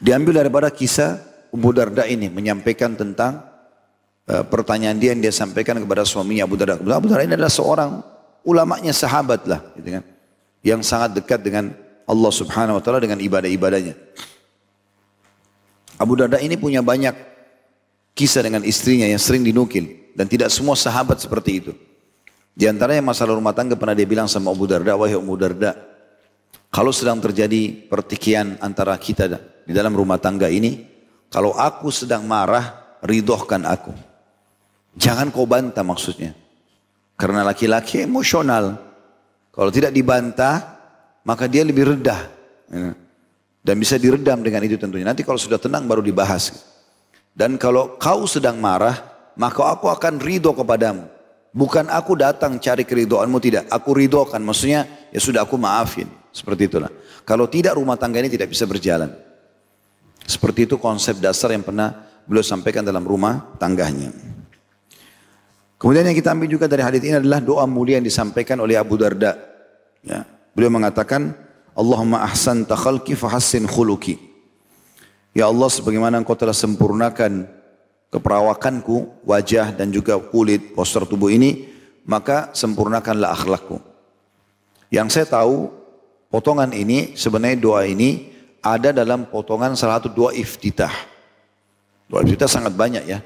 Diambil daripada kisah Abu Darda ini menyampaikan tentang uh, pertanyaan dia yang dia sampaikan kepada suaminya Abu Darda. Abu Darda ini adalah seorang ulamanya sahabat lah, gitu kan, yang sangat dekat dengan Allah Subhanahu Wa Taala dengan ibadah-ibadahnya. Abu Darda ini punya banyak kisah dengan istrinya yang sering dinukil. Dan tidak semua sahabat seperti itu. Di antaranya masalah rumah tangga pernah dia bilang sama Abu Darda, wahai Abu Darda, kalau sedang terjadi pertikaian antara kita di dalam rumah tangga ini, kalau aku sedang marah, ridohkan aku. Jangan kau bantah maksudnya. Karena laki-laki emosional. Kalau tidak dibantah, maka dia lebih redah. Dan bisa diredam dengan itu tentunya. Nanti kalau sudah tenang baru dibahas. Dan kalau kau sedang marah, maka aku akan ridho kepadamu. Bukan aku datang cari keridoanmu, tidak. Aku ridhokan, maksudnya ya sudah aku maafin. Seperti itulah. Kalau tidak rumah tangga ini tidak bisa berjalan. Seperti itu konsep dasar yang pernah beliau sampaikan dalam rumah tangganya. Kemudian yang kita ambil juga dari hadis ini adalah doa mulia yang disampaikan oleh Abu Darda. Ya. Beliau mengatakan, Allahumma ahsan takhalki fahassin khuluki. Ya Allah sebagaimana engkau telah sempurnakan keperawakanku, wajah dan juga kulit, postur tubuh ini, maka sempurnakanlah akhlakku. Yang saya tahu, potongan ini, sebenarnya doa ini ada dalam potongan salah satu doa iftitah. Doa iftitah sangat banyak ya.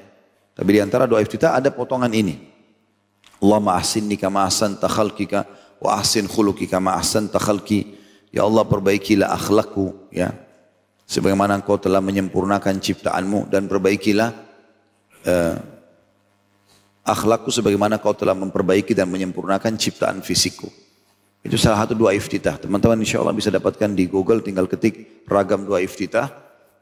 Tapi di antara doa iftitah ada potongan ini. Allahumma ahsinni kama ahsan takhalkika wa ahsin khuluki kama ahsan takhalki. Ya Allah perbaikilah akhlakku ya sebagaimana engkau telah menyempurnakan ciptaanmu dan perbaikilah uh, akhlakku sebagaimana kau telah memperbaiki dan menyempurnakan ciptaan fisikku. Itu salah satu doa iftitah. Teman-teman insya Allah bisa dapatkan di Google tinggal ketik ragam doa iftitah.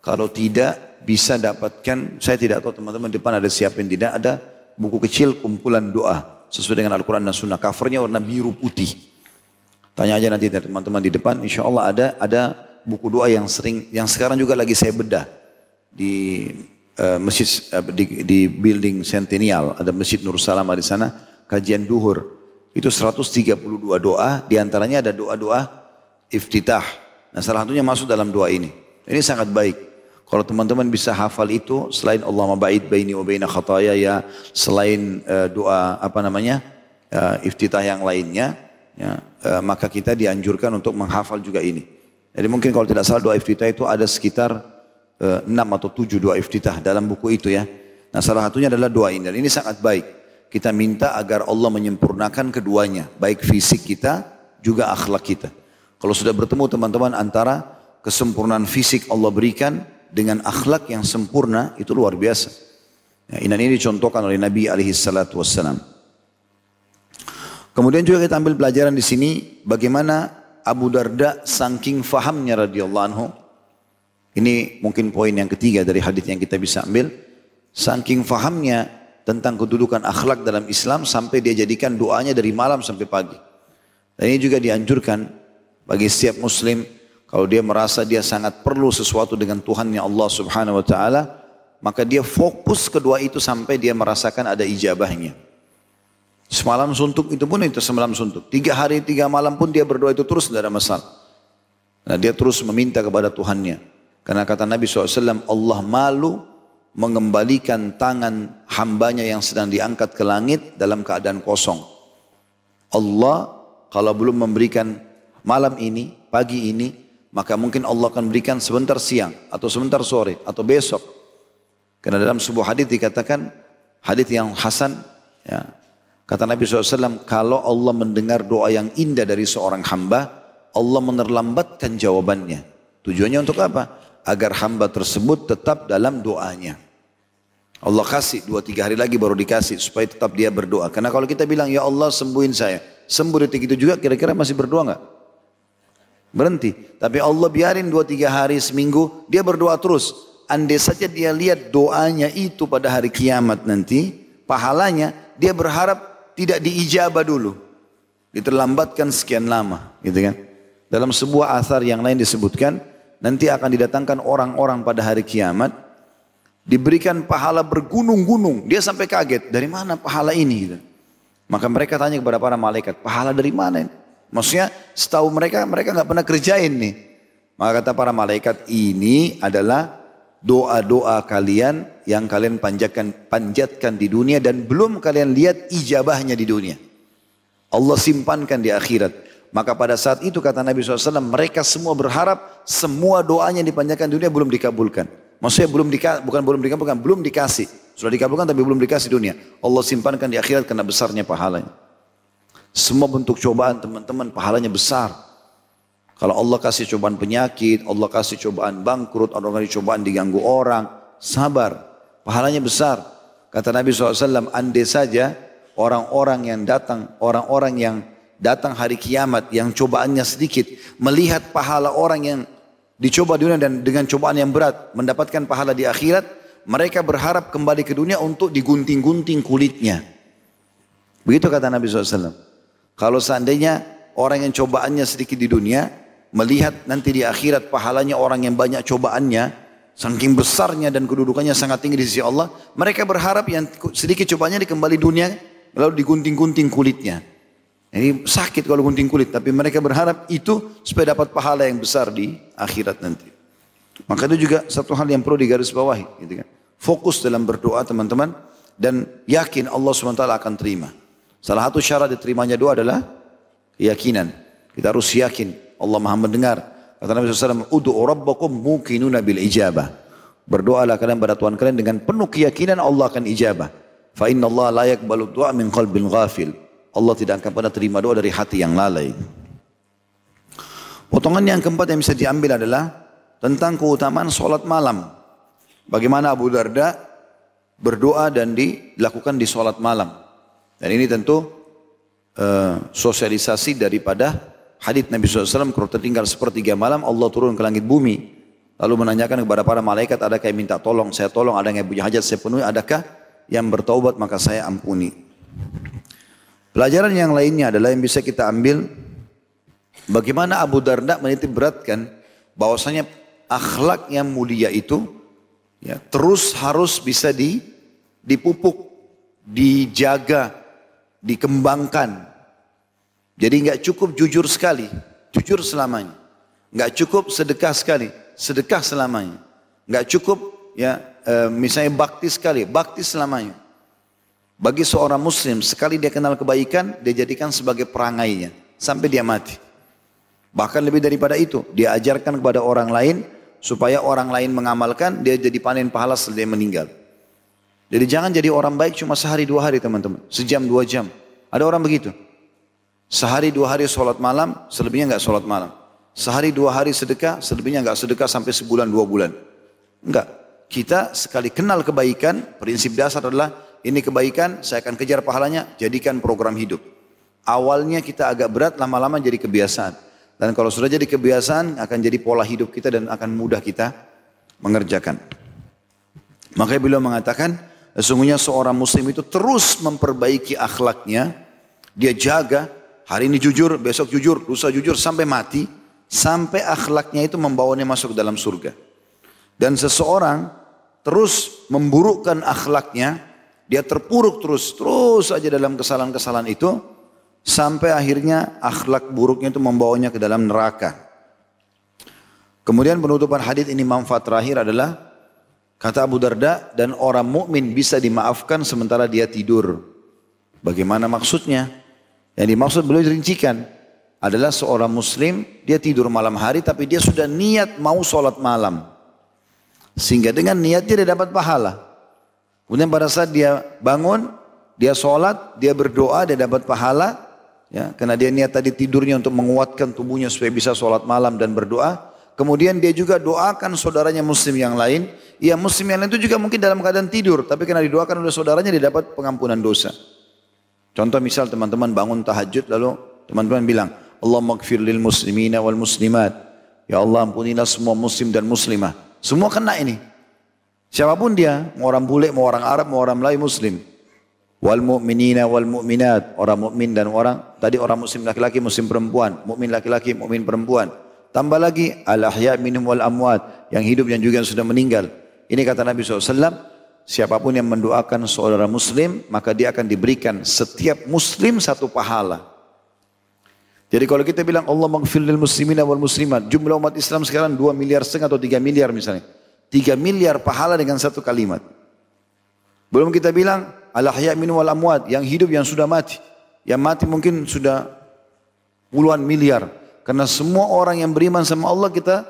Kalau tidak bisa dapatkan, saya tidak tahu teman-teman depan ada siapin tidak, ada buku kecil kumpulan doa sesuai dengan Al-Quran dan Sunnah. Covernya warna biru putih. Tanya aja nanti teman-teman di depan, insya Allah ada ada buku doa yang sering, yang sekarang juga lagi saya bedah di uh, masjid uh, di, di building Centennial, ada masjid Nur Salam di sana, kajian duhur. Itu 132 doa, di antaranya ada doa-doa iftitah. Nah salah satunya masuk dalam doa ini. Ini sangat baik. Kalau teman-teman bisa hafal itu, selain Allah mabait baini wa baina khataya ya, selain uh, doa apa namanya, uh, iftitah yang lainnya, ya, uh, maka kita dianjurkan untuk menghafal juga ini. Jadi mungkin kalau tidak salah doa iftitah itu ada sekitar uh, 6 atau 7 doa iftitah dalam buku itu ya. Nah salah satunya adalah doa ini. Dan ini sangat baik. Kita minta agar Allah menyempurnakan keduanya. Baik fisik kita juga akhlak kita. Kalau sudah bertemu teman-teman antara kesempurnaan fisik Allah berikan dengan akhlak yang sempurna itu luar biasa. Ya, ini dicontohkan oleh Nabi alaihi salatu wassalam. Kemudian juga kita ambil pelajaran di sini bagaimana Abu Darda saking fahamnya radhiyallahu anhu. Ini mungkin poin yang ketiga dari hadis yang kita bisa ambil. Saking fahamnya tentang kedudukan akhlak dalam Islam sampai dia jadikan doanya dari malam sampai pagi. Dan ini juga dianjurkan bagi setiap muslim kalau dia merasa dia sangat perlu sesuatu dengan Tuhannya Allah Subhanahu wa taala, maka dia fokus kedua itu sampai dia merasakan ada ijabahnya. Semalam suntuk itu pun itu semalam suntuk. Tiga hari, tiga malam pun dia berdoa itu terus tidak ada masalah. Nah, dia terus meminta kepada Tuhannya. Karena kata Nabi SAW, Allah malu mengembalikan tangan hambanya yang sedang diangkat ke langit dalam keadaan kosong. Allah kalau belum memberikan malam ini, pagi ini, maka mungkin Allah akan berikan sebentar siang atau sebentar sore atau besok. Karena dalam sebuah hadis dikatakan hadis yang hasan ya, kata Nabi SAW kalau Allah mendengar doa yang indah dari seorang hamba Allah menerlambatkan jawabannya tujuannya untuk apa? agar hamba tersebut tetap dalam doanya Allah kasih dua tiga hari lagi baru dikasih supaya tetap dia berdoa karena kalau kita bilang ya Allah sembuhin saya sembuh detik itu juga kira-kira masih berdoa nggak? Berhenti. Tapi Allah biarin dua tiga hari seminggu, dia berdoa terus. Andai saja dia lihat doanya itu pada hari kiamat nanti, pahalanya, dia berharap tidak diijabah dulu. Diterlambatkan sekian lama, gitu kan. Dalam sebuah asar yang lain disebutkan, nanti akan didatangkan orang-orang pada hari kiamat, diberikan pahala bergunung-gunung. Dia sampai kaget, dari mana pahala ini? Gitu. Maka mereka tanya kepada para malaikat, pahala dari mana ini? Maksudnya setahu mereka, mereka nggak pernah kerjain nih. Maka kata para malaikat, ini adalah doa-doa kalian yang kalian panjatkan, panjatkan di dunia dan belum kalian lihat ijabahnya di dunia. Allah simpankan di akhirat. Maka pada saat itu kata Nabi SAW, mereka semua berharap semua doanya yang dipanjatkan di dunia belum dikabulkan. Maksudnya belum dikasih, bukan belum dikabulkan, belum dikasih. Sudah dikabulkan tapi belum dikasih dunia. Allah simpankan di akhirat karena besarnya pahalanya. Semua bentuk cobaan teman-teman pahalanya besar. Kalau Allah kasih cobaan penyakit, Allah kasih cobaan bangkrut, Allah kasih cobaan diganggu orang, sabar. Pahalanya besar. Kata Nabi SAW, andai saja orang-orang yang datang, orang-orang yang datang hari kiamat yang cobaannya sedikit, melihat pahala orang yang dicoba di dunia dan dengan cobaan yang berat, mendapatkan pahala di akhirat, mereka berharap kembali ke dunia untuk digunting-gunting kulitnya. Begitu kata Nabi SAW. Kalau seandainya orang yang cobaannya sedikit di dunia, melihat nanti di akhirat pahalanya orang yang banyak cobaannya, saking besarnya dan kedudukannya sangat tinggi di sisi Allah, mereka berharap yang sedikit cobaannya dikembali dunia, lalu digunting-gunting kulitnya. Ini sakit kalau gunting kulit, tapi mereka berharap itu supaya dapat pahala yang besar di akhirat nanti. Maka itu juga satu hal yang perlu digarisbawahi. Gitu kan. Fokus dalam berdoa teman-teman dan yakin Allah SWT akan terima. Salah satu syarat diterimanya doa adalah keyakinan. Kita harus yakin Allah maha mendengar. Kata Nabi SAW, Udu'u rabbakum mukinuna bil ijabah. Berdoalah kalian pada Tuhan kalian dengan penuh keyakinan Allah akan ijabah. Fa inna Allah la yakbalu du'a min qalbin ghafil. Allah tidak akan pernah terima doa dari hati yang lalai. Potongan yang keempat yang bisa diambil adalah tentang keutamaan sholat malam. Bagaimana Abu Darda berdoa dan dilakukan di sholat malam. Dan ini tentu uh, sosialisasi daripada hadis Nabi SAW kalau tertinggal sepertiga malam Allah turun ke langit bumi. Lalu menanyakan kepada para malaikat adakah yang minta tolong? Saya tolong. Ada yang punya hajat saya penuhi. Adakah yang bertaubat maka saya ampuni. Pelajaran yang lainnya adalah yang bisa kita ambil bagaimana Abu Darda menitik beratkan bahwasanya akhlak yang mulia itu ya, terus harus bisa di, dipupuk dijaga dikembangkan. Jadi nggak cukup jujur sekali, jujur selamanya. Nggak cukup sedekah sekali, sedekah selamanya. Nggak cukup ya e, misalnya bakti sekali, bakti selamanya. Bagi seorang muslim sekali dia kenal kebaikan, dia jadikan sebagai perangainya sampai dia mati. Bahkan lebih daripada itu, dia ajarkan kepada orang lain supaya orang lain mengamalkan, dia jadi panen pahala setelah dia meninggal. Jadi jangan jadi orang baik cuma sehari dua hari teman-teman. Sejam dua jam. Ada orang begitu. Sehari dua hari sholat malam, selebihnya nggak sholat malam. Sehari dua hari sedekah, selebihnya enggak sedekah sampai sebulan dua bulan. Enggak. Kita sekali kenal kebaikan, prinsip dasar adalah ini kebaikan, saya akan kejar pahalanya, jadikan program hidup. Awalnya kita agak berat, lama-lama jadi kebiasaan. Dan kalau sudah jadi kebiasaan, akan jadi pola hidup kita dan akan mudah kita mengerjakan. Makanya beliau mengatakan, sesungguhnya seorang muslim itu terus memperbaiki akhlaknya, dia jaga, hari ini jujur, besok jujur, lusa jujur, sampai mati, sampai akhlaknya itu membawanya masuk dalam surga. Dan seseorang terus memburukkan akhlaknya, dia terpuruk terus, terus saja dalam kesalahan-kesalahan itu, sampai akhirnya akhlak buruknya itu membawanya ke dalam neraka. Kemudian penutupan hadis ini manfaat terakhir adalah kata Abu Darda dan orang mukmin bisa dimaafkan sementara dia tidur. Bagaimana maksudnya? Yang dimaksud beliau rincikan adalah seorang muslim dia tidur malam hari tapi dia sudah niat mau sholat malam. Sehingga dengan niatnya dia dapat pahala. Kemudian pada saat dia bangun, dia sholat, dia berdoa, dia dapat pahala. Ya, karena dia niat tadi tidurnya untuk menguatkan tubuhnya supaya bisa sholat malam dan berdoa. Kemudian dia juga doakan saudaranya muslim yang lain. Ya muslim yang lain itu juga mungkin dalam keadaan tidur. Tapi karena didoakan oleh saudaranya dia dapat pengampunan dosa. Contoh misal teman-teman bangun tahajud lalu teman-teman bilang. Allah magfir lil muslimina wal muslimat. Ya Allah ampunilah semua muslim dan muslimah. Semua kena ini. Siapa pun dia, mau orang bule, mau orang Arab, mau orang Melayu Muslim. Wal mu'minina wal mu'minat, orang mukmin dan orang tadi orang muslim laki-laki, muslim perempuan, mukmin laki-laki, mukmin perempuan. Tambah lagi al ahya minhum wal amwat, yang hidup yang juga yang sudah meninggal. Ini kata Nabi SAW, siapa pun yang mendoakan saudara muslim, maka dia akan diberikan setiap muslim satu pahala. Jadi kalau kita bilang Allah maghfir lil muslimina wal muslimat, jumlah umat Islam sekarang 2 miliar setengah atau 3 miliar misalnya. 3 miliar pahala dengan satu kalimat. Belum kita bilang al-ahya min wal amwat, yang hidup yang sudah mati. Yang mati mungkin sudah puluhan miliar. Karena semua orang yang beriman sama Allah kita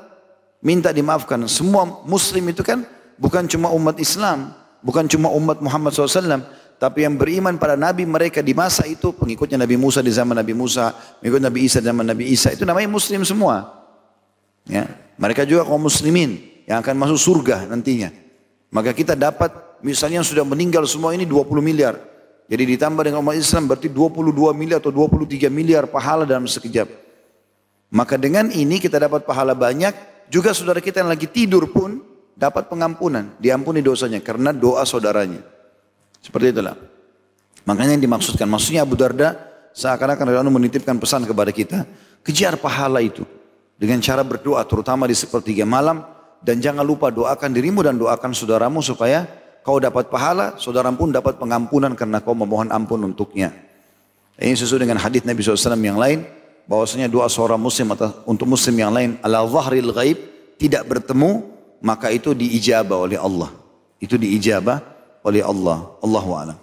minta dimaafkan. Semua muslim itu kan bukan cuma umat Islam, bukan cuma umat Muhammad SAW, tapi yang beriman pada Nabi mereka di masa itu, pengikutnya Nabi Musa di zaman Nabi Musa, pengikut Nabi Isa di zaman Nabi Isa, itu namanya Muslim semua. Ya, mereka juga kaum muslimin yang akan masuk surga nantinya. Maka kita dapat, misalnya yang sudah meninggal semua ini 20 miliar. Jadi ditambah dengan umat Islam berarti 22 miliar atau 23 miliar pahala dalam sekejap. Maka dengan ini kita dapat pahala banyak, juga saudara kita yang lagi tidur pun dapat pengampunan, diampuni dosanya karena doa saudaranya. Seperti itulah. Makanya yang dimaksudkan, maksudnya Abu Darda seakan-akan Ridwanu menitipkan pesan kepada kita, kejar pahala itu dengan cara berdoa terutama di sepertiga malam dan jangan lupa doakan dirimu dan doakan saudaramu supaya kau dapat pahala, saudara pun dapat pengampunan karena kau memohon ampun untuknya. Ini sesuai dengan hadis Nabi SAW yang lain, bahwasanya doa seorang muslim atau untuk muslim yang lain ala zahril ghaib tidak bertemu maka itu diijabah oleh Allah. Itu diijabah oleh Allah. Allahu a'lam.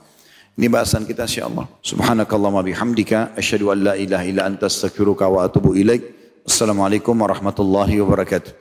Ini bahasan kita insyaallah. Subhanakallahumma bihamdika asyhadu an la ilaha illa anta astaghfiruka wa atubu ilaik. Assalamualaikum warahmatullahi wabarakatuh.